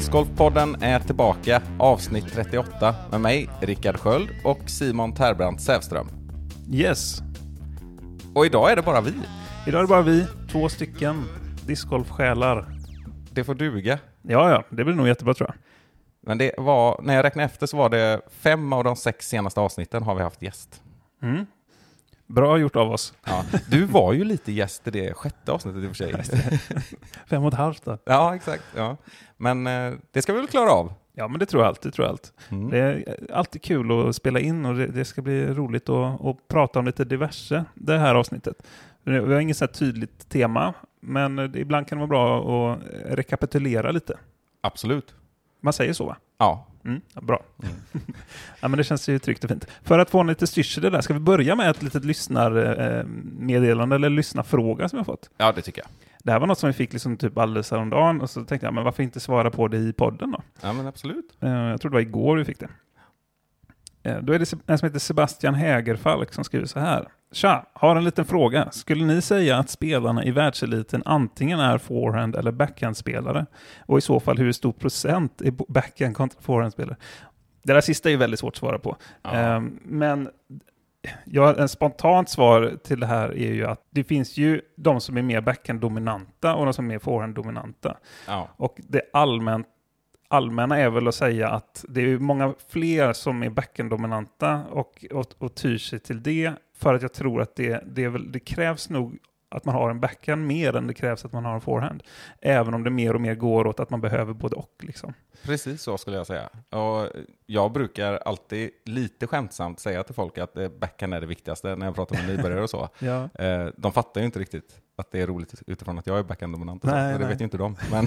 Discgolfpodden är tillbaka, avsnitt 38, med mig, Rickard Sköld och Simon Terbrandt Sävström. Yes. Och idag är det bara vi. Idag är det bara vi, två stycken discgolfsjälar. Det får duga. Ja, ja, det blir nog jättebra tror jag. Men det var, när jag räknade efter så var det fem av de sex senaste avsnitten har vi haft gäst. Mm. Bra gjort av oss. Ja, du var ju lite gäst i det sjätte avsnittet i och för sig. Fem och ett halvt då. Ja, exakt. Ja. Men eh, det ska vi väl klara av. Ja, men det tror jag allt. Det tror jag allt. Mm. Det är alltid kul att spela in och det, det ska bli roligt att, att prata om lite diverse det här avsnittet. Vi har inget så tydligt tema, men ibland kan det vara bra att rekapitulera lite. Absolut. Man säger så va? Ja. Mm, ja, bra. ja, men det känns ju tryggt och fint. För att få en lite styrsel där, ska vi börja med ett litet lyssnarmeddelande eller lyssnarfråga som jag fått? ja, det tycker jag. Det här var något som vi fick liksom typ alldeles häromdagen och så tänkte jag, men varför inte svara på det i podden då? Ja, men absolut. Eh, Jag tror det var igår vi fick det. Eh, Då är det en som heter Sebastian Hägerfalk som skriver så här. Tja, har en liten fråga. Skulle ni säga att spelarna i världseliten antingen är forehand eller backhandspelare? Och i så fall hur stor procent är backhand kontra forehandspelare? Det där sista är väldigt svårt att svara på. Ja. Eh, Men ja, en spontant svar till det här är ju att det finns ju de som är mer backhand-dominanta och de som är mer forehand-dominanta. Ja. Och det allmänt, allmänna är väl att säga att det är många fler som är backend-dominanta och, och, och tyr sig till det. För att jag tror att det, det, väl, det krävs nog att man har en backhand mer än det krävs att man har en forehand. Även om det mer och mer går åt att man behöver både och. Liksom. Precis så skulle jag säga. Och jag brukar alltid lite skämtsamt säga till folk att eh, backhand är det viktigaste när jag pratar med nybörjare och så. Ja. Eh, De fattar ju inte riktigt att det är roligt utifrån att jag är backhand-dominant. och Nej, Det nej. vet ju inte de. Men,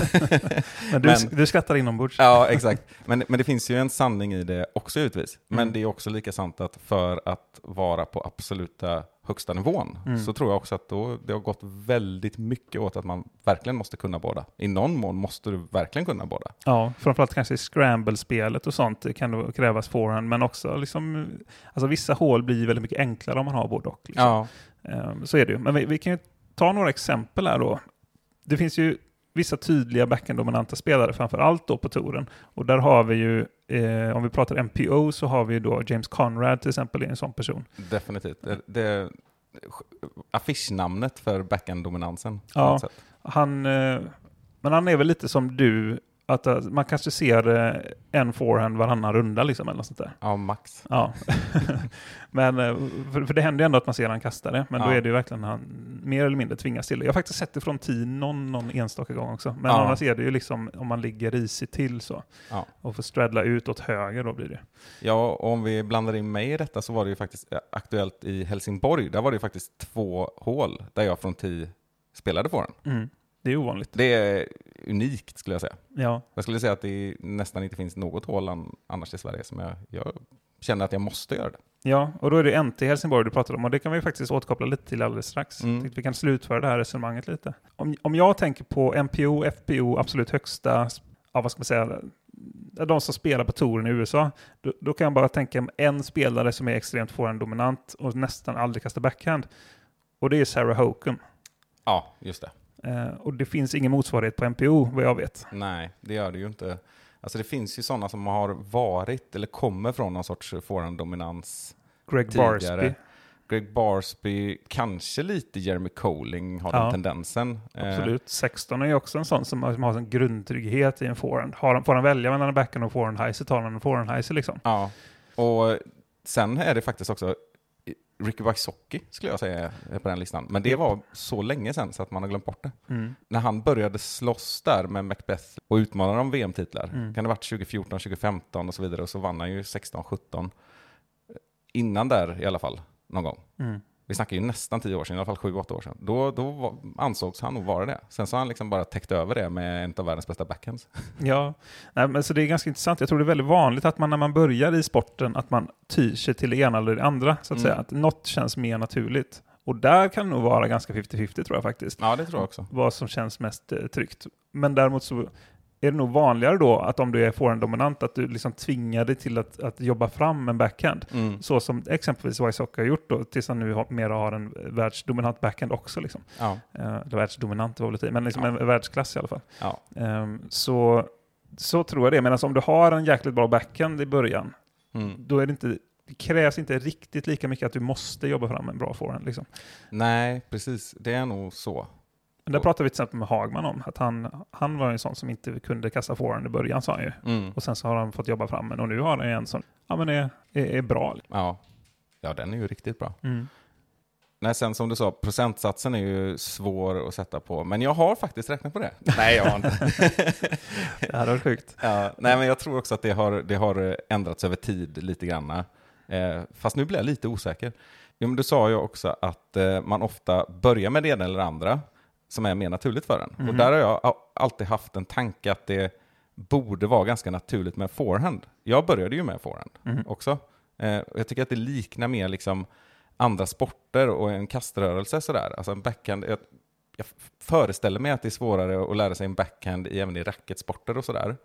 Men du, Men- du skrattar inombords. ja, exakt. Men, men det finns ju en sanning i det också givetvis. Men Mm. det är också lika sant att för att vara på absoluta högsta nivån Mm. så tror jag också att då, det har gått väldigt mycket åt att man verkligen måste kunna båda. I någon mån måste du verkligen kunna båda. Ja, framförallt kanske i scramble-spelet och sånt kan det krävas forehand, men också liksom, alltså vissa hål blir väldigt mycket enklare om man har både och. Liksom. Ja, Ehm, Så är det ju. Men vi, vi kan ju ta några exempel här då. Det finns ju vissa tydliga backhand-dominanta spelare, framför allt då på touren. Och där har vi ju, eh, om vi pratar MPO, så har vi ju då James Conrad till exempel, är en sån person. definitivt. Det, det, affischnamnet för backhand-dominansen. på Ja. Han, eh, men han är väl lite som du, att eh, man kanske ser eh, en forehand varannan runda liksom, eller något sånt där. ja, max. Ja, men eh, för, för det händer ju ändå att man ser han kasta det, men då Ja. är det ju verkligen han mer eller mindre tvingas till det. Jag har faktiskt sett det från tee någon, någon enstaka gång också, men Ja. annars är det ju liksom om man ligger risigt till så Ja. och får straddla ut åt höger då blir det. Ja, och om vi blandar in mig i detta så var det ju faktiskt aktuellt i Helsingborg. Där var det ju faktiskt två hål där jag från 10 spelade den. Mm. Det är ovanligt. Det är unikt skulle jag säga. Ja, Jag skulle säga att det nästan inte finns något hål an- annars i Sverige som jag, jag känner att jag måste göra det. ja, och då är det NT Helsingborg du pratar om och det kan vi faktiskt återkoppla lite till alldeles strax. Mm. Vi kan slutföra det här resonemanget lite. Om, om jag tänker på MPO, FPO, absolut högsta, ja vad ska man säga, de som spelar på touren i USA, då, då kan jag bara tänka mig en spelare som är extremt forehand-dominant och nästan aldrig kastar backhand. Och det är Sarah Hoken. Ja, just det. Eh, och det finns ingen motsvarighet på MPO, vad jag vet. Nej, det gör det ju inte. Alltså det finns ju sådana som har varit eller kommer från någon sorts forehanddominans Greg tidigare. Barsby. Greg Barsby, kanske lite Jeremy Colling har Ja, den tendensen. Eh, Absolut. 16 är ju också en sån som har, som har en grundtrygghet i en forehand. Har han, får han välja mellan en backhand och forehand high så tar han en forehand high liksom. Ja, och sen är det faktiskt också Ricky Wysocki skulle jag säga är på den listan. Men det var så länge sedan så att man har glömt bort det. Mm. När han började slåss där med Macbeth och utmanade om VM-titlar, Mm. kan det ha varit 2014, 2015 och så vidare, och så vann han ju 16, 17. Innan där i alla fall, någon gång. Mm. Vi snackar ju nästan 10 år sedan, i alla fall 7-8 år sedan. Då, då var, ansågs han nog vara det. Sen så har han liksom bara täckt över det med en av världens bästa backhands. Ja, Nej, men så det är ganska intressant. Jag tror det är väldigt vanligt att man när man börjar i sporten att man tyr sig till det ena eller det andra. Så att Mm. säga. Att något känns mer naturligt. Och där kan det nog vara ganska 50-50 tror jag faktiskt. Ja, det tror jag också. Vad som känns mest eh, tryggt. Men däremot så är det nog vanligare då att om du är forehanddominant att du liksom tvingar dig till att, att jobba fram en backhand. Mm. Så som exempelvis Wysocka har gjort då, tills han nu har, mer har en världsdominant backhand också. Liksom. Ja, Eh, världsdominant var väl lite, men liksom Ja. en världsklass i alla fall. ja. Ehm, så, så tror jag det. Medan om du har en jäkligt bra backhand i början, Mm. då är det inte det krävs inte riktigt lika mycket att du måste jobba fram en bra forehand. Liksom. Nej, precis. Det är nog så. Men där pratade vi till exempel med Hagman om, att han, han var en sån som inte kunde kasta forehand i början sa han ju. Mm. Och sen så har han fått jobba fram en och nu har han en som ja, men är, är, är bra. Ja. ja, den är ju riktigt bra. Mm. Nej, sen som du sa, procentsatsen är ju svår att sätta på. Men jag har faktiskt räknat på det. Nej, jag har inte. Det hade varit sjukt. ja, nej, men jag tror också att det har, det har ändrats över tid lite grann. Eh, fast nu blir jag lite osäker. Jo, men du sa ju också att eh, man ofta börjar med det ena eller andra som är mer naturligt för en. Och Mhm. där har jag alltid haft en tanke att det borde vara ganska naturligt med forehand. Jag började ju med forehand Mhm. också. Eh, och jag tycker att det liknar mer liksom andra sporter och en kaströrelse sådär. Alltså en backhand, jag, jag föreställer mig att det är svårare att lära sig en backhand i, även i racketsporter och sådär.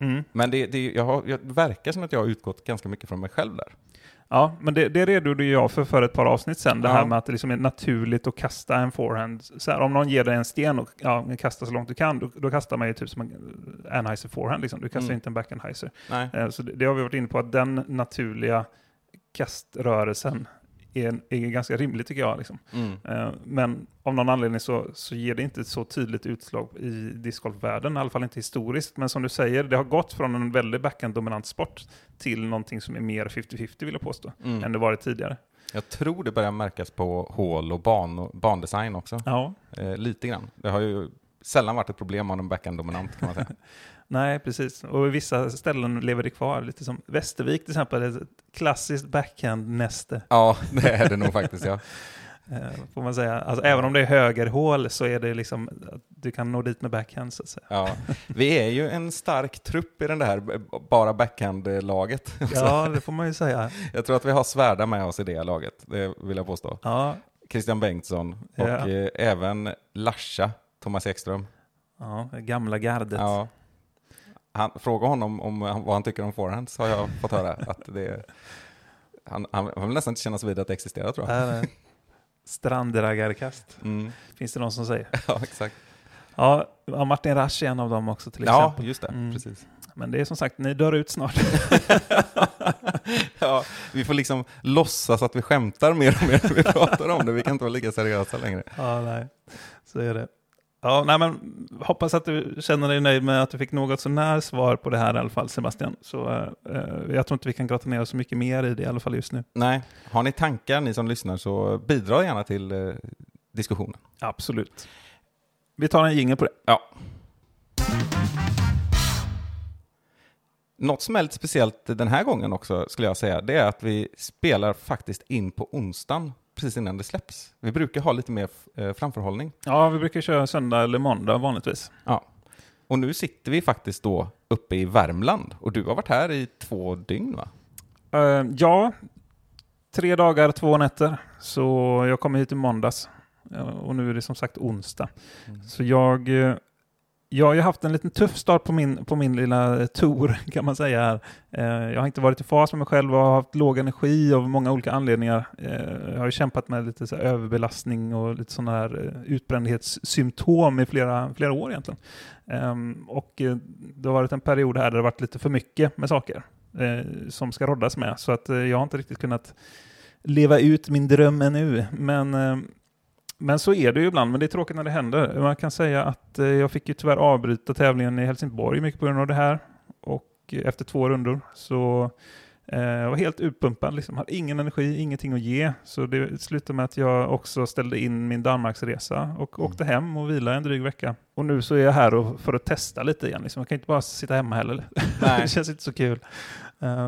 Mm. Men det, det, jag har, jag, verkar som att jag har utgått ganska mycket från mig själv där. Ja, men det, det redogjorde jag för för ett par avsnitt sen. Det Ja. här med att det liksom är naturligt att kasta en forehand. Så här, om någon ger dig en sten och ja, kasta så långt du kan, då, då kastar man ju typ som en Anheuser forehand. Liksom. Du kastar Mm. inte en backenheiser. Eh, Så det, det har vi varit inne på, att den naturliga kaströrelsen är, är ganska rimlig tycker jag. Liksom. Mm. Eh, Men av någon anledning så, så ger det inte så tydligt utslag i discgolfvärlden, i alla fall inte historiskt. Men som du säger, det har gått från en väldigt backhand-dominant sport till någonting som är mer 50-50 vill jag påstå, Mm. än det varit tidigare. Jag tror det börjar märkas på hål och ban och bandesign också. Ja, Eh, lite grann. Det har ju sällan varit ett problem om en backhand-dominant kan man säga. nej precis. Och vissa ställen lever det kvar, lite som Västervik till exempel, är ett klassiskt backhand-näste. ja, det är det nog faktiskt ja. Eh, får man säga. Alltså, även om det är högerhål så är det liksom du kan nå dit med backhand så att säga. ja. Vi är ju en stark trupp i den där b- bara backhand-laget. Ja, det får man ju säga. Jag tror att vi har svärda med oss i det laget, det vill jag påstå. Ja, Christian Bengtsson och Ja. eh, även Larsa, Thomas Ekström. ja gamla gardet. Ja. Han, fråga honom om han- vad han tycker om forehands har jag fått höra. Att det, han, han, han vill nästan inte kännas vid att det existerar tror jag. Äh, Strandraggarkast, Mm. finns det någon som säger. Ja, exakt. Ja, ja, Martin Rasch är en av dem också till Ja, exempel. just det. Mm. Precis. Men det är som sagt, ni dör ut snart. Ja, vi får liksom låtsas att vi skämtar mer och mer när vi pratar om det. Vi kan inte vara lika seriösa längre. ja, nej. Så är det. Ja, nej, men hoppas att du känner dig nöjd med att du fick något sånär svar på det här i alla fall, Sebastian. Så eh, jag tror inte vi kan grotta ner oss så mycket mer i det i alla fall just nu. Nej, har ni tankar ni som lyssnar så bidra gärna till eh, diskussionen. Absolut. Vi tar en jingel på det. Ja. Något som är lite speciellt den här gången också skulle jag säga, det är att vi spelar faktiskt in på onsdagen precis innan det släpps. Vi brukar ha lite mer eh, framförhållning. Ja, vi brukar köra söndag eller måndag vanligtvis. Ja. Och nu sitter vi faktiskt då uppe i Värmland och du har varit här i två dygn va? Eh, ja, tre dagar, två nätter. Så jag kom hit i måndags. Ja, och nu är det som sagt onsdag. Så jag, eh, jag har ju haft en liten tuff start på min, på min lilla tour kan man säga. Här. Eh, jag har inte varit i fas med mig själv och har haft låg energi av många olika anledningar. Eh, jag har ju kämpat med lite så här överbelastning och lite sådana här eh, utbrändhetssymptom i flera, flera år egentligen. Ehm, och det har varit en period här där det har varit lite för mycket med saker som ska roddas med. Så att jag har inte riktigt kunnat leva ut min dröm ännu. Men, ehm, men så är det ju ibland, men det är tråkigt när det händer. Man kan säga att eh, jag fick ju tyvärr avbryta tävlingen i Helsingborg mycket på grund av det här. Och eh, efter två rundor så eh, jag var helt utpumpad, liksom. hade ingen energi, ingenting att ge. Så det slutade med att jag också ställde in min Danmarksresa och åkte hem och vilade en dryg vecka. Och nu så är jag här för att testa lite igen. Liksom. Jag kan inte bara sitta hemma heller. Det känns inte så kul.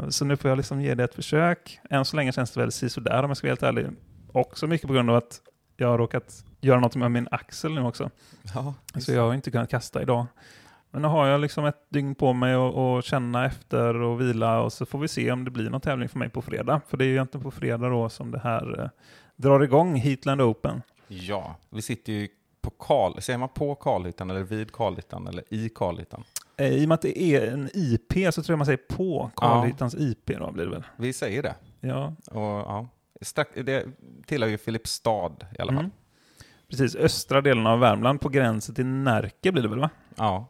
Så nu får jag liksom ge det ett försök. Än så länge känns det väl sådär om jag ska vara helt ärlig. Också mycket på grund av att jag har råkat göra något med min axel nu också. Ja, Så jag har inte kunnat kasta idag. Men nu har jag liksom ett dygn på mig att känna efter och vila och så får vi se om det blir någon tävling för mig på fredag. För det är ju egentligen på fredag då som det här eh, drar igång Heatland Open. ja. vi sitter ju på Karl, säger man på Karlhyttan eller vid Karlhyttan eller i Karlhyttan? Eh, I och med att det är en IP så tror jag man säger på Karlhyttans IP då blir det väl. Vi säger det. Ja, Och, ja, det tillhör ju Filipstad i alla fall. Mm. precis. Östra delen av Värmland på gränsen till Närke blir det väl va? Ja.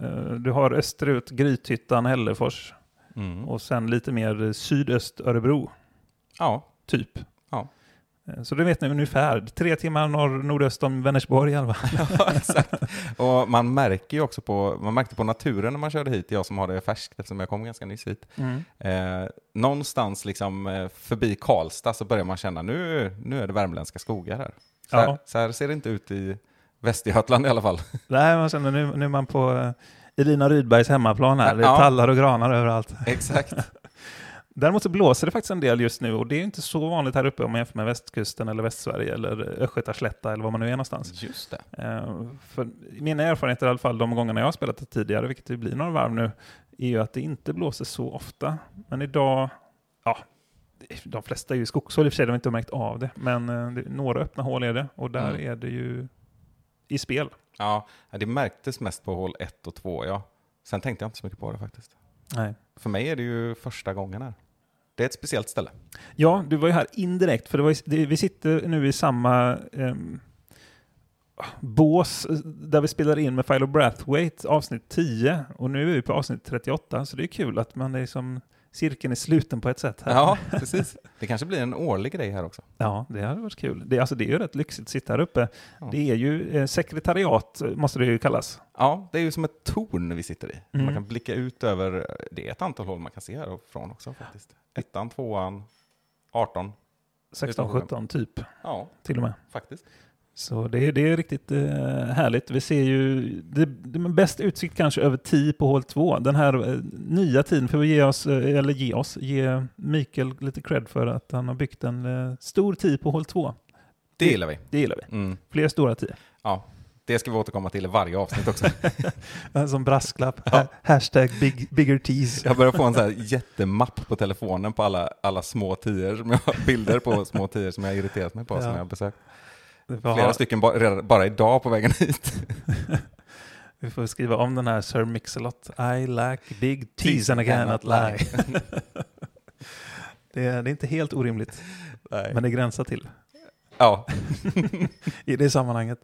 Eh, Du har österut Grythyttan, Hällefors Mm. och sen lite mer sydöst Örebro, ja. typ. Eh, Så det vet ni ungefär. Tre timmar norr, nordöst om Vänersborg i alla fall. ja, exakt. Och man märker ju också på, man märkte på naturen när man körde hit, jag som har det färskt eftersom jag kom ganska nyss hit. Mm. Eh, någonstans liksom eh, förbi Karlstad så börjar man känna nu, nu är det värmländska skogar här. Så, här. Ja. så här ser det inte ut i Västergötland i alla fall. Nej, man känner nu, nu är man på eh, Elina Rydbergs hemmaplan här. Det är Ja. tallar och granar överallt. Exakt. Däremot så blåser det faktiskt en del just nu och det är inte så vanligt här uppe om man jämför med västkusten eller Västsverige eller Östgötaslätta eller var man nu är någonstans. Just det. Eh, för mina erfarenheter i alla fall de gångerna jag har spelat det tidigare, vilket det blir några varv nu, är ju att det inte blåser så ofta. Men idag, ja, de flesta är ju skogshål i och för sig, de har inte märkt av det, men det, några öppna hål är det och där Mm. är det ju i spel. Ja, det märktes mest på hål 1 och 2, ja. Sen tänkte jag inte så mycket på det faktiskt. Nej. För mig är det ju första gången här. Det är ett speciellt ställe. Ja, du var ju här indirekt, för det var ju, det, vi sitter nu i samma ehm, eh, bås där vi spelar in med Philo Brathwaite, avsnitt 10, och nu är vi på avsnitt 38, så det är kul att man är som cirkeln är sluten på ett sätt här. Ja, precis. Det kanske blir en årlig grej här också. Ja, det hade varit kul. Det, alltså, det är ju rätt lyxigt att sitta här uppe. Ja. Det är ju eh, sekretariat, eh, måste det ju kallas. Ja, det är ju som ett torn vi sitter i. Mm. Man kan blicka ut över, det är ett antal håll man kan se härifrån också faktiskt. Ettan, tvåan, 18. 16-17 typ, Ja, till och med. faktiskt. Så det, är- det är riktigt eh, härligt. Vi ser ju det, det bäst utsikt kanske över 10 på hål 2. Den här eh, nya tiden får vi ge oss, eh, eller ge oss, ge Mikael lite cred för att han har byggt en eh, stor 10 på hål 2. Det gillar vi. Det gillar vi. Mm. Fler stora 10. Ja, det ska vi återkomma till i varje avsnitt också. Som brasklapp. Ja. Ha- Hashtag big, bigger tease. Jag börjar få en sån här jättemapp på telefonen på alla, alla små tior, som bilder på små tior som jag irriterat mig på, som Ja. jag har besökt. Flera ha, stycken bara, bara idag på vägen hit. vi får skriva om den här Sir Mix-a-Lot. I like big tease and I cannot lie. det, är, det är inte helt orimligt, Nej. men det gränsar till. Ja, i det sammanhanget.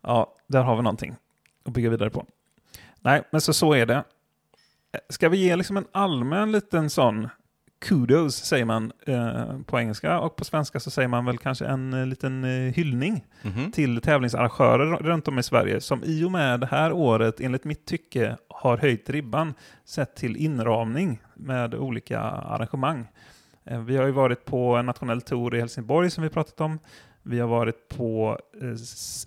Ja, där har vi någonting att bygga vidare på. Nej, men så, så är det. Ska vi ge liksom en allmän liten sån kudos, säger man eh, på engelska, och på svenska så säger man väl kanske en eh, liten eh, hyllning Mhm. till tävlingsarrangörer runt om i Sverige som i och med det här året, enligt mitt tycke, har höjt ribban sett till inramning med olika arrangemang. Eh, Vi har ju varit på en nationell tour i Helsingborg som vi pratat om. Vi har varit på eh,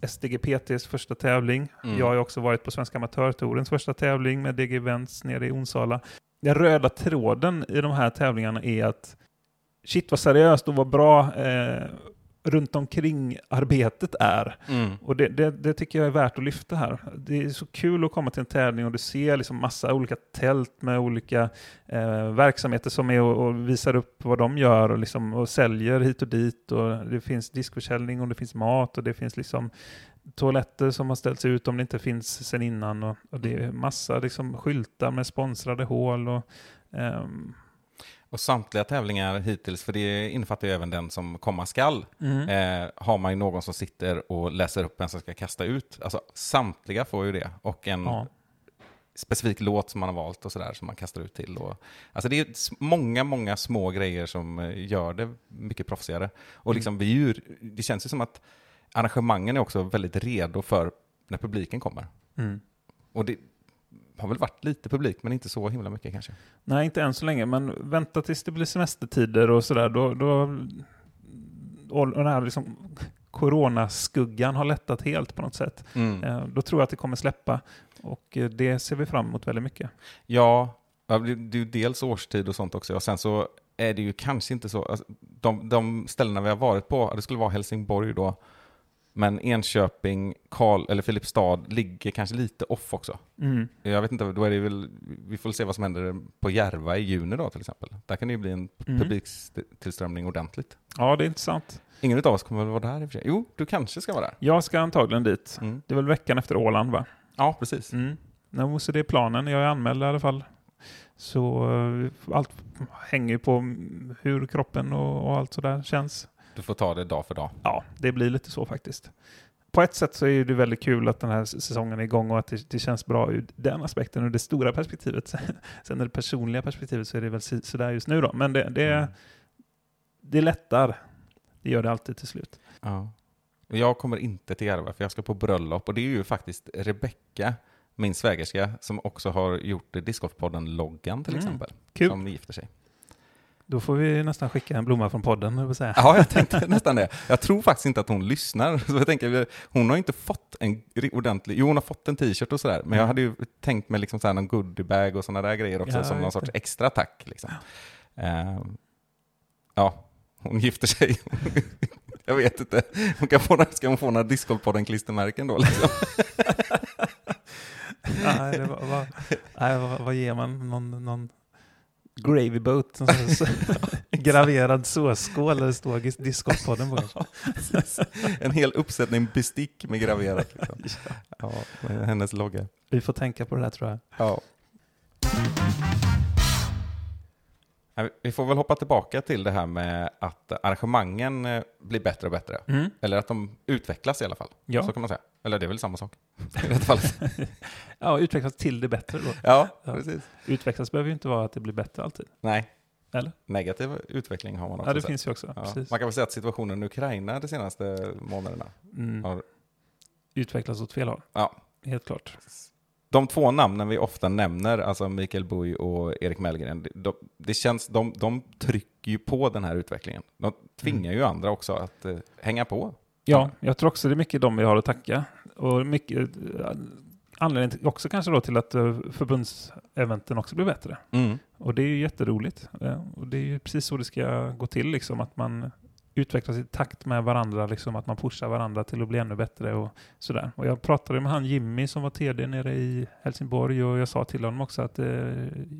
SDGPTs första tävling. Mm. Jag har ju också varit på Svenska Amatörtourens första tävling med DG Events nere i Onsala. Den röda tråden i de här tävlingarna är att shit vad seriöst och vad bra eh, runt omkring arbetet är. Mm. Och det, det, det tycker jag är värt att lyfta här. Det är så kul att komma till en tävling och du ser liksom massa olika tält med olika eh, verksamheter som är och, och visar upp vad de gör och, liksom, och säljer hit och dit. Och det finns diskförsäljning och det finns mat och det finns liksom toaletter som har ställts ut om det inte finns sen innan. Och, och det är massa liksom, skyltar med sponsrade hål. Och, ehm, Och samtliga tävlingar hittills, för det innefattar ju även den som komma skall, mm. eh, har man ju någon som sitter och läser upp vem som ska kasta ut. Alltså samtliga får ju det. Och en ja. specifik låt som man har valt och sådär som man kastar ut till. Och, alltså det är många, många små grejer som eh, gör det mycket proffsigare. Och liksom vi är ju, det känns ju som att arrangemangen är också väldigt redo för när publiken kommer. Mm. Och det har väl varit lite publik, men inte så himla mycket kanske. Nej, inte än så länge, men vänta tills det blir semestertider och sådär. Då, då, och den här liksom coronaskuggan har lättat helt på något sätt. Mm. Eh, Då tror jag att det kommer släppa och eh, det ser vi fram emot väldigt mycket. Ja, det är ju dels årstid och sånt också. Och sen så är det ju kanske inte så, alltså, de, de ställena vi har varit på, det skulle vara Helsingborg då, men Enköping, Karl, eller Filipstad ligger kanske lite off också. Mm. Jag vet inte, då är det väl, vi får se vad som händer på Järva i juni då till exempel. Där kan det ju bli en Mm. publiktillströmning ordentligt. Ja, det är intressant. Ingen av oss kommer väl vara där i och för sig? Jo, du kanske ska vara där. Jag ska antagligen dit. Mm. Det är väl veckan efter Åland, va? Ja, precis. Mm. No, så det är planen. Jag är anmäld i alla fall. Så eh, allt hänger ju på hur kroppen och, och allt sådär känns. Du får ta det dag för dag. Ja, det blir lite så faktiskt. På ett sätt så är det väldigt kul att den här säsongen är igång och att det, det känns bra ur den aspekten och det stora perspektivet. Sen det personliga perspektivet så är det väl så- sådär just nu då. Men det, det, Mm. det lättar. Det gör det alltid till slut. Ja. Jag kommer inte till Järva för jag ska på bröllop och det är ju faktiskt Rebecka, min svägerska, som också har gjort Discgolfpodden-loggan till Mm. exempel. Kul. Som gifter sig. Då får vi nästan skicka en blomma från podden, jag säga. Ja, jag tänkte nästan det. Jag tror faktiskt inte att hon lyssnar. Så jag tänker, hon har inte fått en ordentlig, jo hon har fått en t-shirt och sådär, men jag hade ju tänkt mig liksom så här någon goodiebag och sådana där grejer också, Ja, som någon sorts extra tack. Liksom. Ehm, ja, hon gifter sig. jag vet inte. Hon kan få, ska hon få några Discgolfpodden-klistermärken då? Liksom? nej, var, vad, nej, vad, vad ger man? Någon, någon gravy boat? Graverad såsskål där det står Discgolfpodden på. En hel uppsättning bestick med graverat. Liksom. Ja, med hennes logga. Vi får tänka på det där tror jag. Ja. Vi får väl hoppa tillbaka till det här med att arrangemangen eh, blir bättre och bättre. Mm. Eller att de utvecklas i alla fall. Ja. Så kan man säga. Eller det är väl samma sak. I detta fallet. ja, utvecklas till det bättre då. Ja, precis. Utvecklas behöver ju inte vara att det blir bättre alltid. Nej, Eller? negativ utveckling har man också Ja, det sett. finns ju också. Ja. Precis. Man kan väl säga att situationen i Ukraina de senaste månaderna Mm. har... Utvecklas åt fel håll. Ja, Helt klart. De två namnen vi ofta nämner, alltså Mikael Buj och Erik Mellgren, de, de, det känns, de, de trycker ju på den här utvecklingen. De tvingar ju andra också att eh, hänga på. Ja, jag tror också det är mycket de vi har att tacka. Och mycket eh, anledningen också kanske då till att eh, förbundseventen också blir bättre. Mm. Och det är ju jätteroligt. Eh, Och det är ju precis så det ska gå till, liksom, att man utvecklas i takt med varandra, liksom, att man pushar varandra till att bli ännu bättre och sådär. Och jag pratade med han Jimmy som var TD nere i Helsingborg och jag sa till honom också att eh,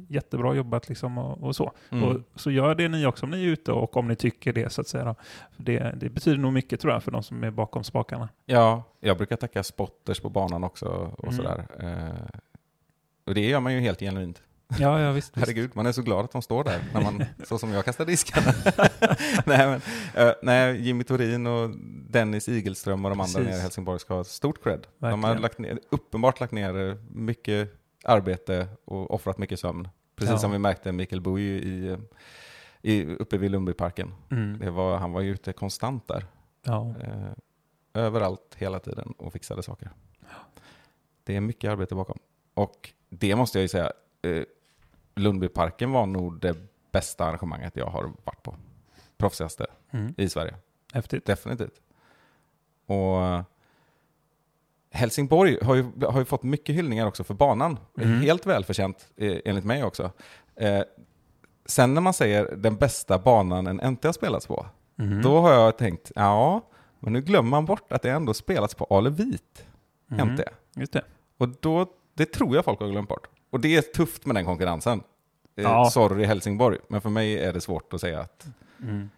jättebra jobbat liksom och, och så. Mm. Och så gör det ni också om ni är ute och om ni tycker det så att säga. Det, det betyder nog mycket tror jag för de som är bakom spakarna. Ja, jag brukar tacka spotters på banan också och Mm. sådär. Eh, och det gör man ju helt genuint. Ja, ja visst. visst. Herregud, man är så glad att de står där, när man, så som jag kastar diskarna. nej, men, eh, nej, Jimmy Torin och Dennis Igelström och de andra Precis. nere i Helsingborg ska ha stort cred. De har Verkligen. lagt ner, uppenbart lagt ner eh, mycket arbete och offrat mycket sömn. Precis Ja. som vi märkte Mikael Buj i, eh, i, uppe vid Lundbyparken. Mm. Var, han var ju ute konstant där. Ja. Eh, överallt, hela tiden och fixade saker. Det är mycket arbete bakom. Och det måste jag ju säga, Lundbyparken var nog det bästa arrangemanget jag har varit på. Proffsigaste Mm. i Sverige, Häftigt. definitivt. Och eh, Helsingborg har ju, har ju fått mycket hyllningar också för banan. Mm. Helt välförtjänt, eh, enligt mig också. Eh, sen när man säger den bästa banan en NT har spelats på, Mm. då har jag tänkt, ja, men nu glömmer man bort att det ändå spelats på Ale Vit Mm. NT. Just det. Och då, det tror jag folk har glömt bort. Och det är tufft med den konkurrensen. Eh, Ja. Sorry Helsingborg, men för mig är det svårt att säga att... Mm.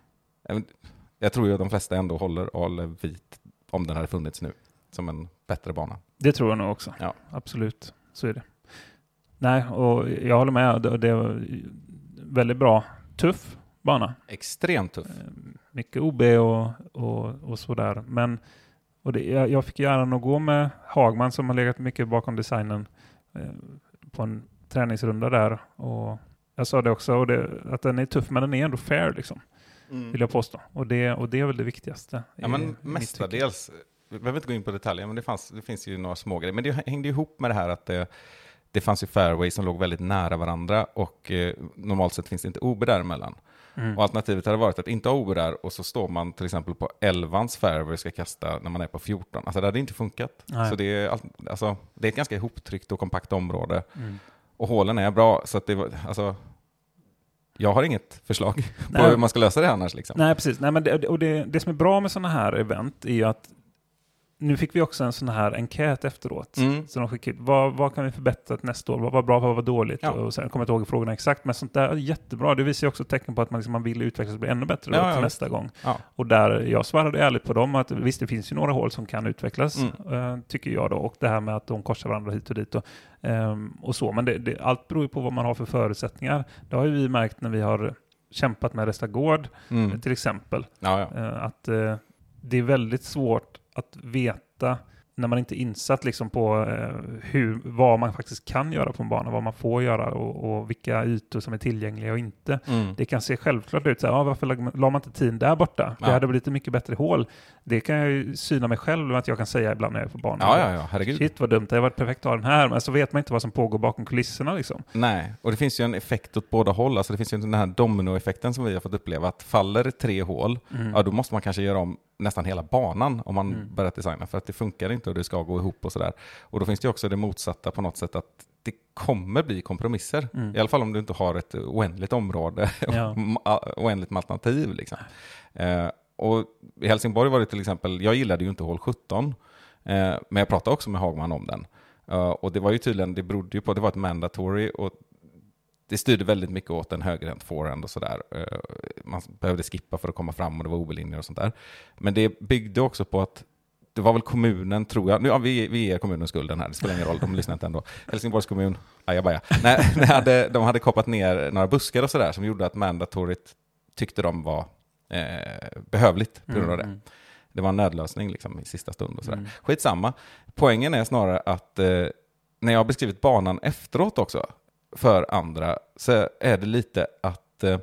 Jag, tror ju att de flesta ändå håller Ale Vit, om den hade funnits nu, som en bättre bana. Det tror jag nog också. Ja. Absolut, så är det. Nej, och jag håller med. Det, det var väldigt bra. Tuff bana. Extremt tuff. Eh, Mycket OB och, och, och sådär. Men och det, jag, jag fick ju äran att gå med Hagman som har legat mycket bakom designen eh, på en träningsrunda där. Och jag sa det också, och det, att den är tuff men den är ändå fair liksom, vill jag påstå. Och det, och det är väl det viktigaste. Ja, i men mestadels. Vi behöver inte gå in på detaljer, men det, fanns, det finns ju några små grejer. Men det hängde ihop med det här att det, det fanns ju fairways som låg väldigt nära varandra och eh, normalt sett finns det inte OB däremellan. Mm. Och alternativet hade varit att inte ha OB där och så står man till exempel på 11 fairway och ska kasta när man är på 14. Alltså det hade inte funkat. Nej. Så det är, all- alltså, det är ett ganska ihoptryckt och kompakt område. Mm. Och hålen är bra, så att det var, alltså, jag har inget förslag på Nej. hur man ska lösa det annars. Liksom. Nej, precis. Nej, men det, och det, det som är bra med sådana här event är ju att nu fick vi också en sån här enkät efteråt. Mm. Så de skickade vad, vad kan vi förbättra till nästa år? Vad var bra, vad var dåligt? Ja. Och sen kommer jag inte ihåg frågorna exakt, men sånt där är jättebra. Det visar ju också tecken på att man, liksom, man vill utvecklas och bli ännu bättre Ja, då, ja, till visst. nästa gång. Ja. Och där jag svarade ärligt på dem att visst, det finns ju några hål som kan utvecklas, Mm. eh, tycker jag då. Och det här med att de korsar varandra hit och dit och, ehm, och så. Men det, det, allt beror ju på vad man har för förutsättningar. Det har ju vi märkt när vi har kämpat med Restagård, Mm. till exempel. Eh, att eh, det är väldigt svårt att veta när man inte är insatt liksom på eh, hur, vad man faktiskt kan göra på en bana, vad man får göra och, och vilka ytor som är tillgängliga och inte. Mm. Det kan se självklart ut, så här, ah, varför la, man inte tiden där borta? Det Ja. hade blivit mycket bättre hål. Det kan jag ju syna mig själv att jag kan säga ibland när jag är på banan. Ja, ja, ja, herregud. Shit vad dumt, det hade varit perfekt att ha den här, men så vet man inte vad som pågår bakom kulisserna liksom. Nej, och det finns ju en effekt åt båda håll. Alltså det finns ju den här dominoeffekten som vi har fått uppleva. Att faller tre hål, Mm. ja då måste man kanske göra om nästan hela banan om man Mm. börjar designa. För att det funkar inte och det ska gå ihop och sådär. Och då finns det också det motsatta på något sätt att det kommer bli kompromisser. Mm. I alla fall om du inte har ett oändligt område Ja. oändligt med alternativ. Liksom. Eh, och I Helsingborg var det till exempel, jag gillade ju inte hål 17, eh, men jag pratade också med Hagman om den. Eh, och det var ju tydligen, det berodde ju på, det var ett mandatory och det styrde väldigt mycket åt en högerhänt forehand och sådär. Eh, Man behövde skippa för att komma fram och det var obelinjer och sånt där. Men det byggde också på att det var väl kommunen, tror jag, nu, ja, vi, vi ger kommunen skulden här, det spelar ingen roll, de lyssnar inte ändå. Helsingborgs kommun, ajabaja. Nej, de hade, de hade kapat ner några buskar och sådär som gjorde att mandatoryt tyckte de var eh, behövligt på grund av det. Mm, Det var en nödlösning liksom, i sista stund och sådär. Mm. Skitsamma. Poängen är snarare att eh, när jag har beskrivit banan efteråt också för andra så är det lite att eh,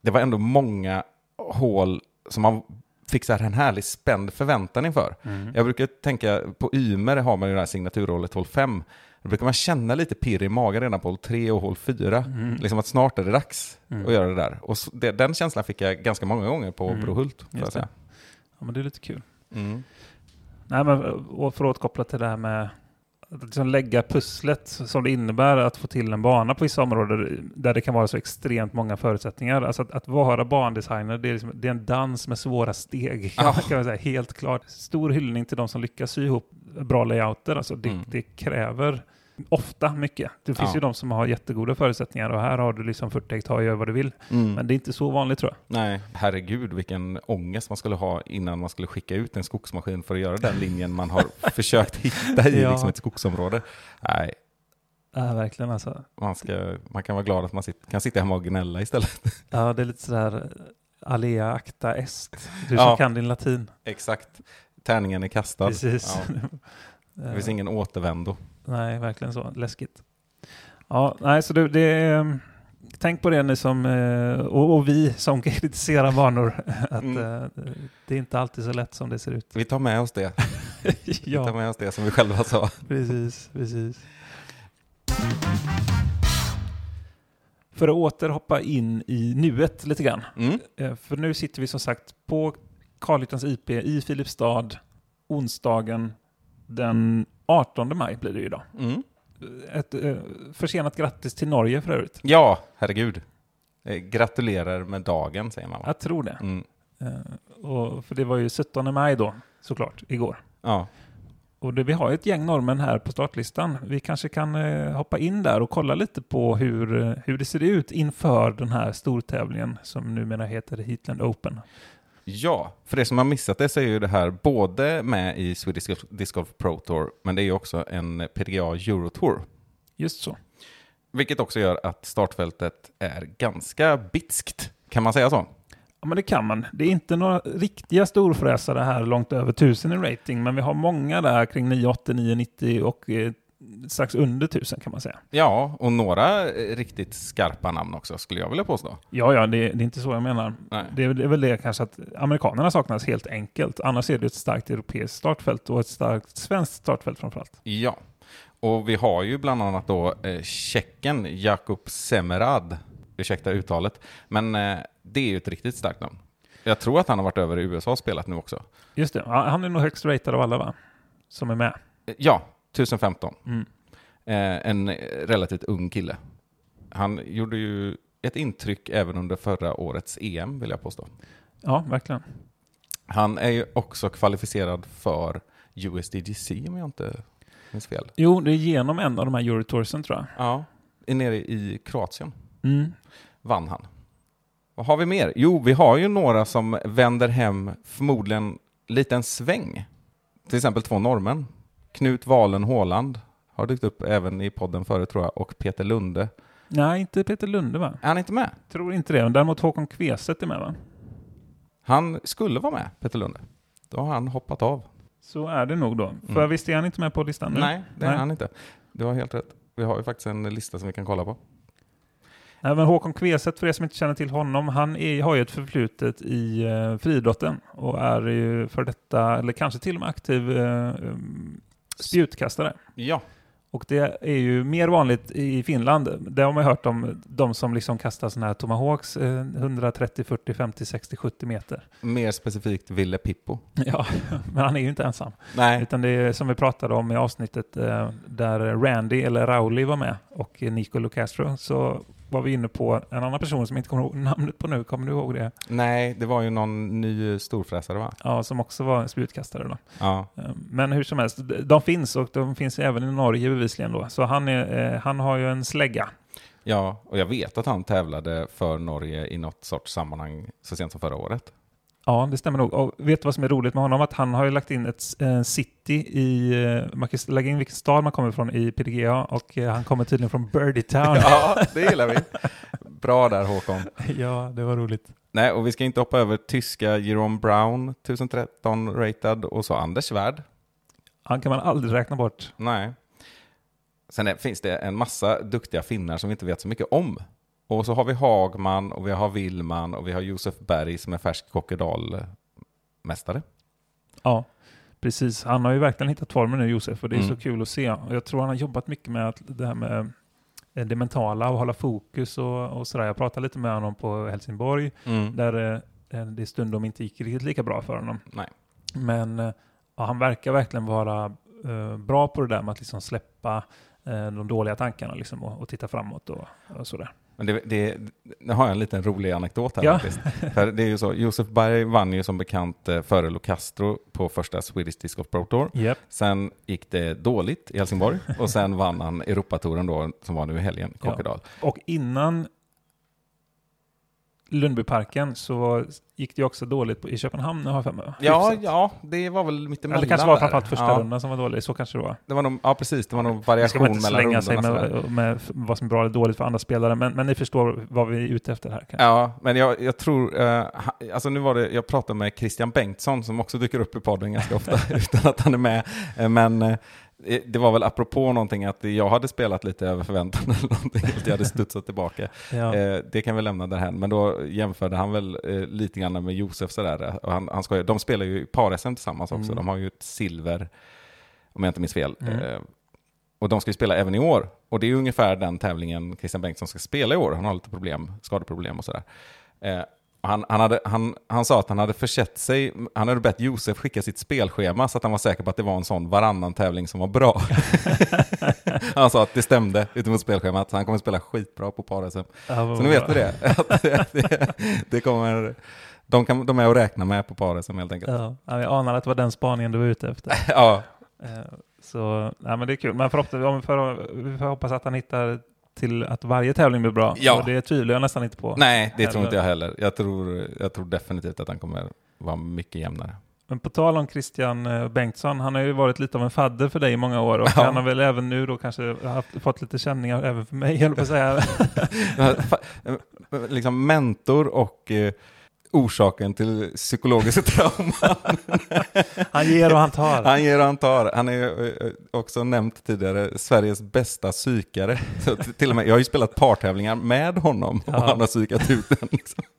det var ändå många hål som man fick så här en härlig spänd förväntan inför. Mm. Jag brukar tänka, på Ymer har man ju det här signaturhålet hål 5. Då brukar man känna lite pirr i magen redan på hål 3 och hål 4. Mm. Liksom att snart är det dags Mm. att göra det där. Och så, det, den känslan fick jag ganska många gånger på Mm. Brohult. Just det. Ja, men det är lite kul. Mm. Nej, men och för att återkoppla till det här med liksom lägga pusslet som det innebär att få till en bana på vissa områden där det kan vara så extremt många förutsättningar. Alltså att, att vara bandesigner, det är, liksom, det är en dans med svåra steg. Kan, man- kan man säga, helt klart. Stor hyllning till de som lyckas sy ihop bra layouter. Alltså det, Mm. det kräver ofta mycket. Det finns Ja. ju de som har jättegoda förutsättningar och här har du liksom 40 hektar, gör vad du vill. Mm. Men det är inte så vanligt tror jag. Nej, herregud vilken ångest man skulle ha innan man skulle skicka ut en skogsmaskin för att göra den linjen man har försökt hitta i Ja. liksom ett skogsområde. Nej, Ja, verkligen alltså. man, ska, man kan vara glad att man sitter, kan sitta hemma och gnälla istället. Ja, det är lite sådär eh, alea acta est. Du Ja. som kan din latin. Exakt. Tärningen är kastad. Precis. Ja. Det finns ingen återvändo. Nej, verkligen så. Läskigt. Ja, nej, så det, det är, Tänk på det ni som, eh, och, och vi som kritiserar banor, att Mm. eh, det är inte alltid så lätt som det ser ut. Vi tar med oss det. Vi tar ja, med oss det som vi själva sa. precis, precis. För att åter hoppa in i nuet lite grann. Mm. Eh, För nu sitter vi som sagt på Carlyttans IP i Filipstad onsdagen den 18 maj blir det ju idag. Mm. Ett eh, försenat grattis till Norge för övrigt. Ja, herregud. Eh, Gratulerar med dagen, säger man va? Jag tror det. Mm. Eh, och, för det var ju 17 maj då, såklart, igår. Ja. Och det, vi har ju ett gäng norrmän här på startlistan. Vi kanske kan eh, hoppa in där och kolla lite på hur, eh, hur det ser ut inför den här stortävlingen som numera heter Heatland Open. Ja, för det som har missat det så är ju det här både med i Swedish Disc Golf Pro Tour, men det är ju också en PDA Euro Tour. Just så. Vilket också gör att startfältet är ganska bitskt. Kan man säga så? Ja, men det kan man. Det är inte några riktiga storfräsare här långt över 1000 i rating, men vi har många där kring 980, 990 och eh, strax under 1000 kan man säga. Ja, och några eh, riktigt skarpa namn också skulle jag vilja påstå. Ja, ja, det, det är inte så jag menar. Det är, det är väl det kanske att amerikanerna saknas helt enkelt. Annars är det ett starkt europeiskt startfält och ett starkt svenskt startfält framförallt. Ja, och vi har ju bland annat då eh, tjecken Jakub Semerad, ursäkta uttalet, men eh, det är ju ett riktigt starkt namn. Jag tror att han har varit över i USA och spelat nu också. Just det, han är nog högst ratad av alla va? Som är med. Eh, Ja, 1015. Mm. Eh, en relativt ung kille. Han gjorde ju ett intryck även under förra årets EM, vill jag påstå. Ja, verkligen. Han är ju också kvalificerad för USDGC om jag inte minns fel. Jo, det är genom en av de här Eurotoursen tror jag. Ja, är nere i Kroatien Mm. vann han. Vad har vi mer? Jo, vi har ju några som vänder hem förmodligen lite en sväng. Till exempel två norrmän. Knut Valen Håland har dykt upp även i podden förut tror jag, och Peter Lunde. Nej, inte Peter Lunde va? Är han inte med? Tror inte det. Men Däremot Håkon Kveset är med va? Han skulle vara med, Peter Lunde. Då har han hoppat av. Så är det nog då. För Mm. visst är han inte med på listan nu? Nej, det är Nej. han inte. Du har helt rätt. Vi har ju faktiskt en lista som vi kan kolla på. Även Håkon Kveset, för er som inte känner till honom, han är, har ju ett förflutet i uh, friidrotten och är ju för detta, eller kanske till och med aktiv eh, spjutkastare. Ja, Och det är ju mer vanligt i Finland. Det har man hört om de som liksom kastar sådana här tomahawks eh, 130, 40, 50, 60, 70 meter. mer specifikt Ville Pippo. Ja, men han är ju inte ensam. Nej, Utan det är som vi pratade om i avsnittet eh, där Randy, eller Rauli var med, och Nico Lucastro, så var vi inne på en annan person som jag inte kommer ihåg namnet på nu. Kommer du ihåg det? nej, det var ju någon ny storfräsare va? Ja, som också var en spjutkastare. Då. Ja, Eh, Men hur som helst, de- de finns och de finns även i Norge bevisligen. Då. Så han, är, eh, han har ju en slägga. ja, och jag vet att han tävlade för Norge i något sorts sammanhang så sent som förra året. Ja, det stämmer nog. Och vet du vad som är roligt med honom? Att han har ju lagt in ett eh, city i... eh, man kan lägga in vilken stad man kommer från i PDGA och eh, han kommer tydligen från Birdie Town. Ja, det gillar vi. Bra där Håkon. ja, det var roligt. Nej, och vi ska inte hoppa över tyska Jerome Brown, 1013 ratad, och så Anders Svärd. Han kan man aldrig räkna bort. Nej. Sen är, finns det en massa duktiga finnar som vi inte vet så mycket om. Och så har vi Hagman, och vi har Willman, och vi har Josef Berg som är färsk Kokkedal-mästare. Ja, precis. Han har ju verkligen hittat formen nu, Josef, och det är Mm. så kul att se. Och jag tror han har jobbat mycket med att det här med eh, det mentala och hålla fokus och, och sådär. Jag pratade lite med honom på Helsingborg, Mm. där eh, det stundom inte gick riktigt lika bra för honom. Nej. Men eh, ja, han verkar verkligen vara eh, bra på det där med att liksom släppa eh, de dåliga tankarna liksom, och, och titta framåt och, och sådär. Men det, det, nu har jag en liten rolig anekdot här Ja. faktiskt. För det är ju så, Josef Berg vann ju som bekant eh, före Locastro på första Swedish Disc Golf Pro Tour. Yep. Sen gick det dåligt i Helsingborg och sen vann han Europatouren då, som var nu i helgen, Ja. Kokkedal. Och innan Lundbyparken så gick det också dåligt på, i Köpenhamn, har jag mig. Ja, Hyfsat. ja, det var väl mittemellan Eller det kanske var framförallt första ja, rundan som var dålig, så kanske det var. Det var nog, ja, precis. Det var nog Nu ska variation man inte mellan slänga sig rundorna. med, med vad som är bra eller dåligt för andra spelare, men, men ni förstår vad vi är ute efter här. Kanske. Ja, men jag, jag tror, eh, alltså nu var det, jag pratade med Christian Bengtsson som också dyker upp i podden ganska ofta utan att han är med. Eh, men eh, det var väl apropå någonting att jag hade spelat lite över förväntan eller någonting, att jag hade studsat tillbaka. Ja. Eh, det kan vi lämna därhän, men då jämförde han väl eh, lite grann med Josef sådär. Och han, han skojar, de spelar ju par-SM tillsammans också, Mm. de har ju ett silver, om jag inte minns fel. Mm. Eh, och de ska ju spela även i år. Och det är ungefär den tävlingen Christian Bengtsson ska spela i år. Han har lite problem, skadeproblem och sådär. Han, han, hade, han, han sa att han hade försett sig, han hade bett Josef skicka sitt spelschema så att han var säker på att det var en sån varannan tävling som var bra. han sa att det stämde utifrån spelschemat, så han kommer spela skitbra på par-SM. Ja, Så nu vet vi det. Det, kommer, de, kan, de är att räkna med på par-SM helt enkelt. Ja, ja, jag anar att det var den spaningen du var ute efter. Ja, Eh, Så, ja, men det är kul. Men förhoppningsvis, för, vi får hoppas att han hittar till att varje tävling blir bra. Ja. Och det tvivlar jag nästan inte på. nej, det tror Eller- inte jag heller. Jag tror, jag tror definitivt att han kommer vara mycket jämnare. Men på tal om Christian eh, Bengtsson, han har ju varit lite av en fadder för dig i många år och Ja. han har väl även nu då kanske haft, fått lite känningar även för mig, höll på att säga. Fa- liksom mentor och eh, orsaken till psykologiska trauman. Han ger och han tar. Han ger och han tar. Han är eh, också nämnt tidigare Sveriges bästa psykare. Så till och med, jag har ju spelat partävlingar med honom och Ja. han har psykat ut den. Liksom.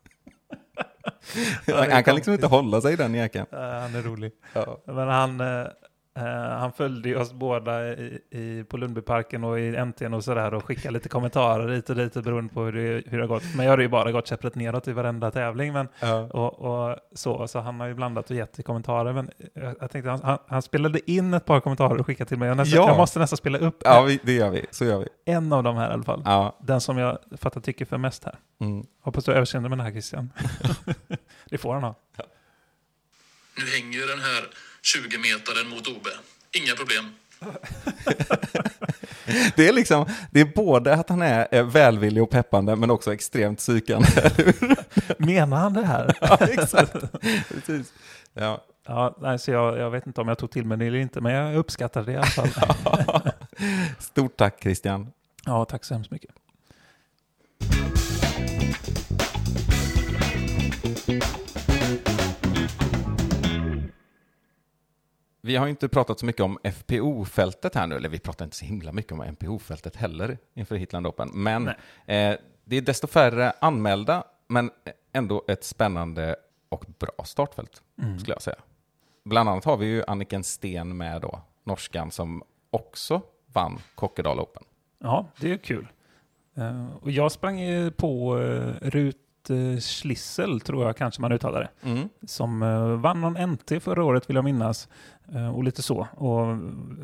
Ja, han, kan liksom inte hålla sig i den jäkeln. Han är rolig. Ja. Men han, eh, han följde oss båda i, i, på Lundbyparken och i NT'n och sådär och skickade lite kommentarer hit och dit beroende på hur det, hur det har gått. Men jag har ju bara gått käpprätt neråt i varenda tävling. Men, Ja. och, och så, så han har ju blandat och gett i kommentarer. Men jag, jag tänkte, han, han, han spelade in ett par kommentarer och skickade till mig. Jag, nästan, Ja. jag måste nästan spela upp Ja, vi, det gör vi. Så gör vi. en av dem här i alla fall. Ja. Den som jag fattar tycker för mest här. Mm. Hoppas du överseende med den här Christian. det får han ha. Nu hänger ju den här 20-metaren mot OB. Inga problem. Det är liksom, det är både att han är välvillig och peppande men också extremt psykande. Menar han det här? ja, exakt. Precis. Ja. Ja, nej, så jag, jag vet inte om jag tog till mig det eller inte, men jag uppskattar det i alla fall. Stort tack Christian. Ja, tack så hemskt mycket. Vi har ju inte pratat så mycket om FPO-fältet här nu, eller vi pratar inte så himla mycket om MPO-fältet heller inför Hitland Open. Men eh, det är desto färre anmälda, men ändå ett spännande och bra startfält, skulle jag säga. Bland annat har vi ju Anniken Sten med då, norskan som också vann Kokkedal Open. Ja, det är kul. Eh, och jag sprang ju på uh, Rut uh, Schlissel, tror jag kanske man uttalar det. Mm. Som eh, vann någon NT förra året vill jag minnas. Eh, och lite så. Och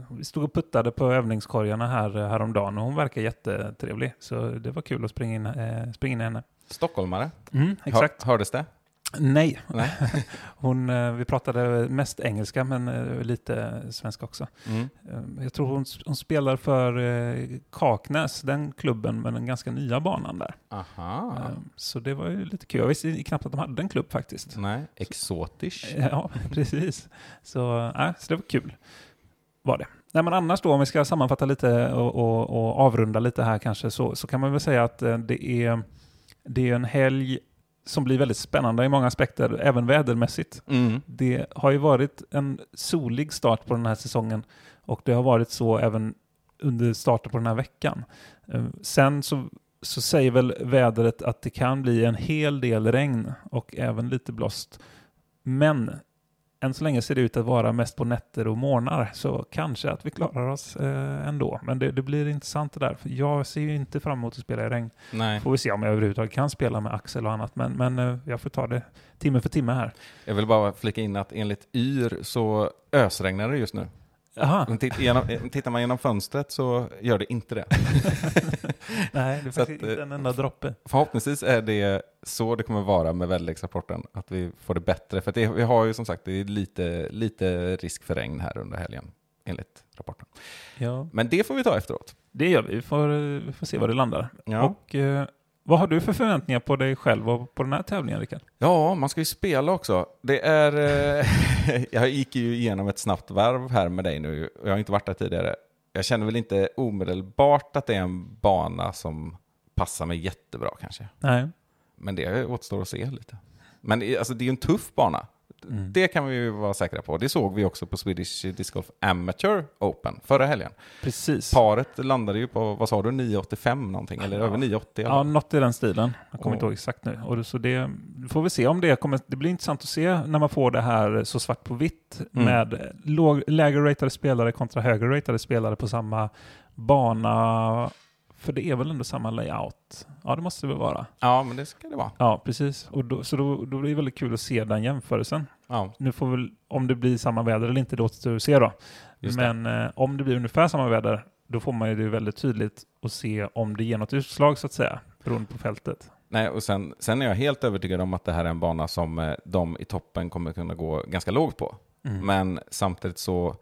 vi stod och puttade på övningskorgarna här eh, häromdagen och hon verkar jättetrevlig. Så det var kul att springa in, eh, springa in i henne. Stockholmare, Mm, exakt. Hör, hördes det? Nej, Nej. hon, eh, vi pratade mest engelska men eh, lite svenska också. Mm. Eh, Jag tror hon, hon spelar för Kaknäs, den klubben med den ganska nya banan där. Aha. Så det var ju lite kul. Jag visste knappt att de hade en klubb faktiskt. Nej, exotisch. Ja, precis. Så, äh, så det var kul. Var det. Nej, men annars då, om vi ska sammanfatta lite och, och, och avrunda lite här kanske, så, så kan man väl säga att det är, det är en helg som blir väldigt spännande i många aspekter, även vädermässigt. Mm. Det har ju varit en solig start på den här säsongen och det har varit så även under starten på den här veckan. Eh, Sen så, så säger väl vädret att det kan bli en hel del regn och även lite blåst. Men än så länge ser det ut att vara mest på nätter och morgnar, så kanske att vi klarar oss eh, ändå. Men det, det blir intressant det där, för jag ser ju inte fram emot att spela i regn. Nej. Får vi se om jag överhuvudtaget kan spela med Axel och annat, men, men eh, jag får ta det timme för timme här. Jag vill bara flika in att enligt Yr så ösregnar det just nu. Aha. Men titt, genom, eh, tittar man genom fönstret så gör det inte det. Nej, det eh, inte en enda droppe. Förhoppningsvis är det så det kommer vara med väderleksrapporten, att vi får det bättre. För det, vi har ju som sagt det är lite, lite risk för regn här under helgen, enligt rapporten. Ja. Men det får vi ta efteråt. Det gör vi. Vi får, eh, vi får se var det landar. Ja. Och eh, vad har du för förväntningar på dig själv och på den här tävlingen, Rickard? Ja, man ska ju spela också. Det är... Eh, jag gick ju igenom ett snabbt varv här med dig nu. Jag har inte varit där tidigare. Jag känner väl inte omedelbart att det är en bana som passar mig jättebra kanske. Nej. Men det återstår att se lite. Men alltså, det är ju en tuff bana. Mm. Det kan vi vara säkra på. Det såg vi också på Swedish Disc Golf Amateur Open förra helgen. Precis. Paret landade ju på, vad sa du, 9,85 någonting? Eller över 9,80? i alla Ja, något i den stilen. Jag kommer Och- inte ihåg exakt nu. Och så det får vi se om det kommer. Det blir intressant att se när man får det här så svart på vitt Mm. med låg, lägre ratade spelare kontra högre ratade spelare på samma bana. För det är väl ändå samma layout? Ja, det måste det väl vara. Ja, men det ska det vara. Ja, precis. Och då, så då, då blir det väldigt kul att se den jämförelsen. Ja, Nu får väl, om det blir samma väder eller inte, det återstår att se då. just. Men eh, om det blir ungefär samma väder, då får man ju det väldigt tydligt att se om det ger något utslag så att säga, beroende på fältet. Nej, och sen, sen är jag helt övertygad om att det här är en bana som eh, de i toppen kommer kunna gå ganska lågt på. Mm. Men samtidigt så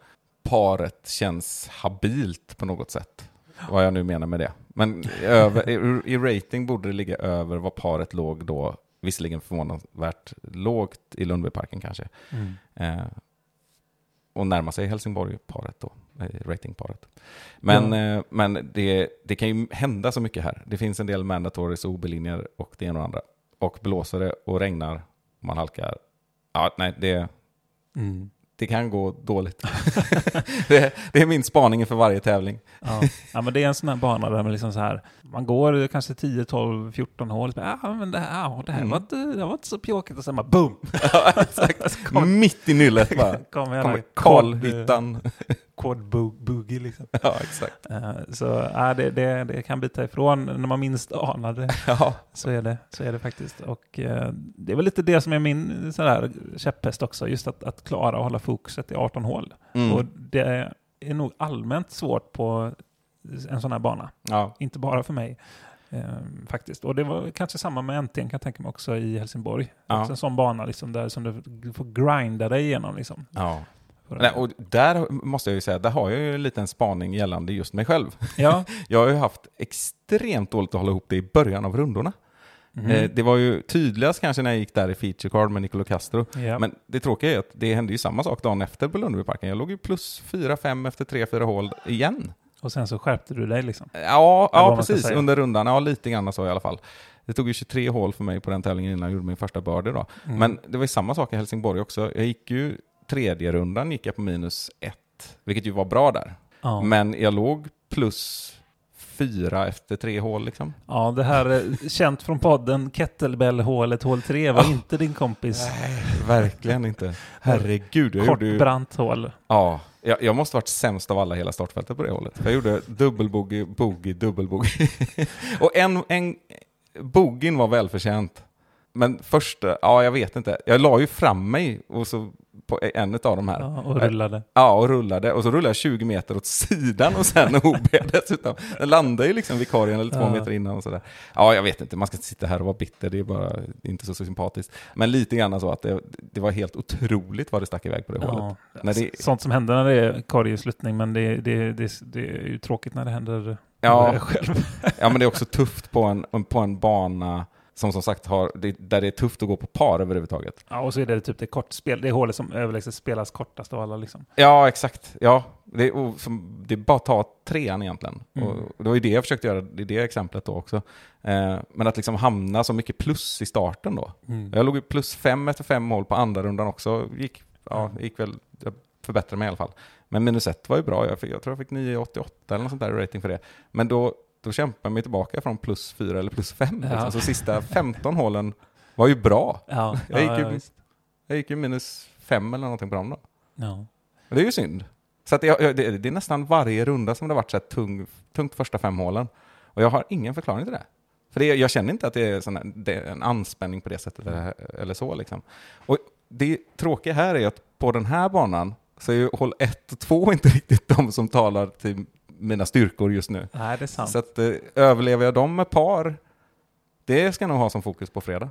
paret känns habilt på något sätt. Vad jag nu menar med det. Men över, i, i rating borde det ligga över vad paret låg då. Visserligen förvånansvärt lågt i Lundbyparken kanske. Mm. Eh, och närma sig Helsingborg-paret då, eh, ratingparet. Men, Ja. eh, men det, det kan ju hända så mycket här. Det finns en del mandatories och OB-linjer och det ena och det andra. Och blåser det och regnar man halkar. Ja, nej, det, Mm. Det kan gå dåligt. det, det är min spaning inför varje tävling. Ja. ja, men det är en sån här bana där man liksom så här, man går kanske 10, 12, 14 hål, ja men det här, det här, Mm. var, inte, det var inte så pjåkigt, och sen bara boom! ja, exakt. Mitt i nyllet bara. Kommer hela Karlhyttan. Quad bo- boogie liksom. ja, exakt. Eh, Så ja, det, det, det kan bita ifrån när man minst anar det. Ja. Så är det, så är det faktiskt. Och eh, det är väl lite det som är min sådär, käpphäst också, just att, att klara att hålla fokuset i 18 hål. Mm. Och det är nog allmänt svårt på en sån här bana. ja. Inte bara för mig. Ehm, faktiskt. Och det var kanske samma med NT'n kan jag tänka mig också i Helsingborg. Ja. Också en sån bana liksom, där som du får grinda dig igenom. Liksom. Ja. Nej, och där måste jag ju säga, där har jag ju en liten spaning gällande just mig själv. ja. Jag har ju haft extremt dåligt att hålla ihop det i början av rundorna. Eh, det var ju tydligast kanske när jag gick där i feature card med Nicolo Castro. ja. Men det tråkiga är att det hände ju samma sak dagen efter på Lundbyparken. Jag låg ju plus 4-5 efter 3-4 hål igen. Och sen så skärpte du dig liksom. Ja, ja precis. Under rundan. Ja, lite grann så i alla fall. Det tog ju 23 hål för mig på den tävlingen innan jag gjorde min första birdie då. Mm. Men det var ju samma sak i Helsingborg också. Jag gick ju tredje rundan gick jag på minus 1, vilket ju var bra där. ja. Men jag låg plus 4 efter tre hål liksom. ja, det här eh, känt från podden, kettlebell-hålet, hål 3, var Ja. inte din kompis. Verkligen inte. Herregud, jag Kort gjorde ju... brant hål. Ja, jag, jag måste varit sämst av alla hela startfältet på det hållet. Jag gjorde dubbelbogey, bogey, dubbelbogey. och en, en bogin var välförtjänt. Men första, ja jag vet inte. Jag la ju fram mig och så på en av de här. Ja, och rullade. Ja, och rullade. Och så rullade jag 20 meter åt sidan och sen OB dessutom. Den landade ju liksom vikarien eller två Ja. meter innan och sådär. Ja, jag vet inte. Man ska inte sitta här och vara bitter. Det är bara inte så, så sympatiskt. Men lite grann så att det, det var helt otroligt vad det stack iväg på det hålet. Ja. När det- Sånt som händer när det är sluttning, men det, det, det, det är ju tråkigt när det händer Ja. själv. Ja, men det är också tufft på en, på en bana som som sagt har, det, där det är tufft att gå på par överhuvudtaget. Ja, och så är det typ det kortspel, det är hålet som överlägset spelas kortast av alla liksom. Ja, exakt. Ja, det är, som, det är bara att ta trean egentligen. Mm. Och det var ju det jag försökte göra i det exemplet då också. Eh, men att liksom hamna så mycket plus i starten då. Jag låg ju plus fem efter fem mål på andra rundan också. Gick, ja, Mm. gick väl, jag förbättrade mig i alla fall. Men minus ett var ju bra. Jag, fick, jag tror jag fick 9,88 eller något sånt där rating för det. Men då, då kämpade jag mig tillbaka från plus fyra eller plus fem. Ja. Liksom. Så sista 15 hålen var ju bra. Ja, Jag gick ju-. Jag gick ju minus fem eller någonting på dem då. ja. Det är ju synd. Så att jag, jag, det, det är nästan varje runda som det har varit så här tung, tungt första fem hålen. Och jag har ingen förklaring till det. För det, jag känner inte att det är, sån här, det är en anspänning på det sättet eller, eller så. Liksom. Och det tråkiga här är att på den här banan så är ju hål 1 och 2 inte riktigt de som talar till mina styrkor just nu. Nej, det är sant. Så att, eh, överlever jag dem med par, det ska jag nog ha som fokus på fredag.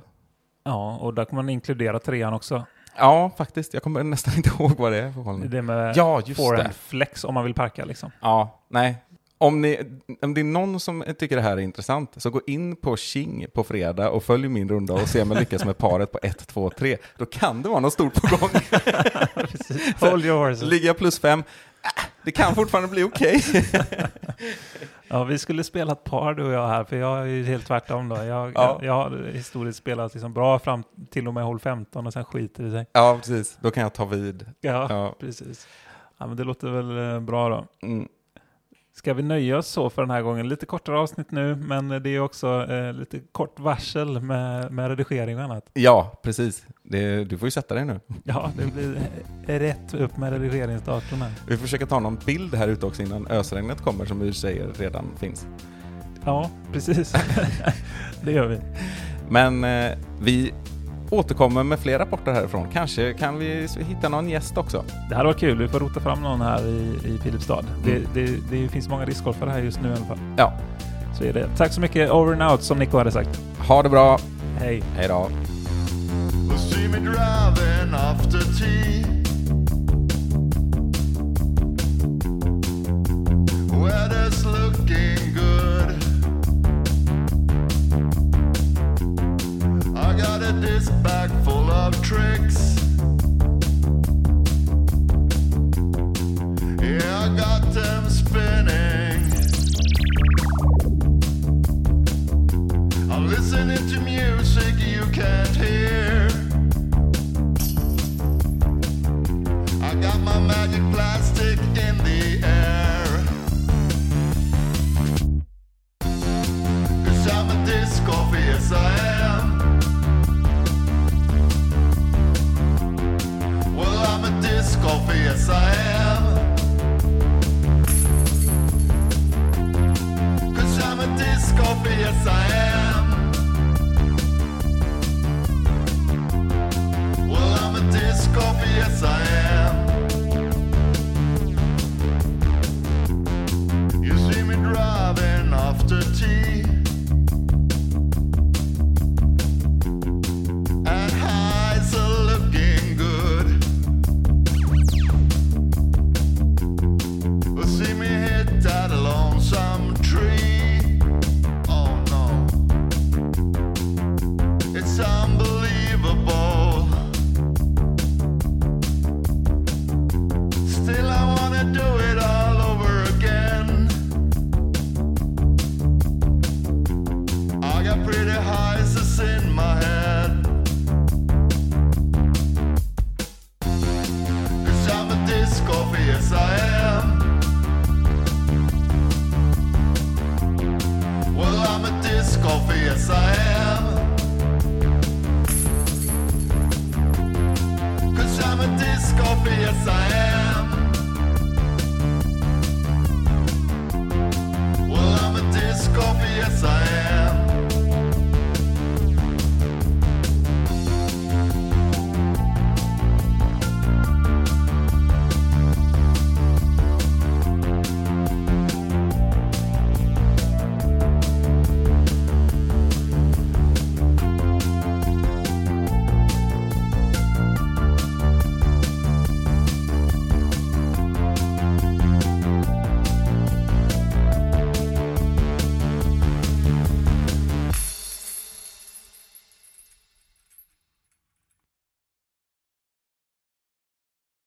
Ja, och där kommer man inkludera trean också. Ja, faktiskt. Jag kommer nästan inte ihåg vad det är för. Det med Ja, just det. flex om man vill parka liksom. Ja, nej. Om, ni, om det är någon som tycker det här är intressant, så gå in på King på fredag och följ min runda och se om jag lyckas med paret på 1, 2, 3. Då kan det vara något stort på gång. Hold your horses. Ligger jag plus 5, det kan fortfarande bli okej. Ja, vi skulle spela ett par du och jag här, för jag är ju helt tvärtom då. Jag, Ja. jag, jag har historiskt spelat liksom bra fram till och med hål 15 och sen skiter det sig. Ja, precis. Då kan jag ta vid. Ja, Ja. precis. Ja, men det låter väl eh, bra då. Mm. Ska vi nöja oss så för den här gången? Lite kortare avsnitt nu, men det är också eh, lite kort varsel med, med redigering och annat. Ja, precis. Det, du får ju sätta dig nu. Ja, det blir eh, rätt upp med redigeringsdatorn här. Vi får försöka ta någon bild här ute också innan ösregnet kommer som vi säger redan finns. Ja, precis. det gör vi. Men eh, vi återkommer med fler rapporter härifrån. Kanske kan vi hitta någon gäst också. Det här var kul. Vi får rota fram någon här i, i Filipstad. Mm. Det, det, det finns många discgolfare här just nu i alla fall. Ja, Så är det. Tack så mycket. Over and out som Nico hade sagt. ha det bra. Hej. Hej då. Weather's looking good. Got a disc bag full of tricks. Yeah, I got them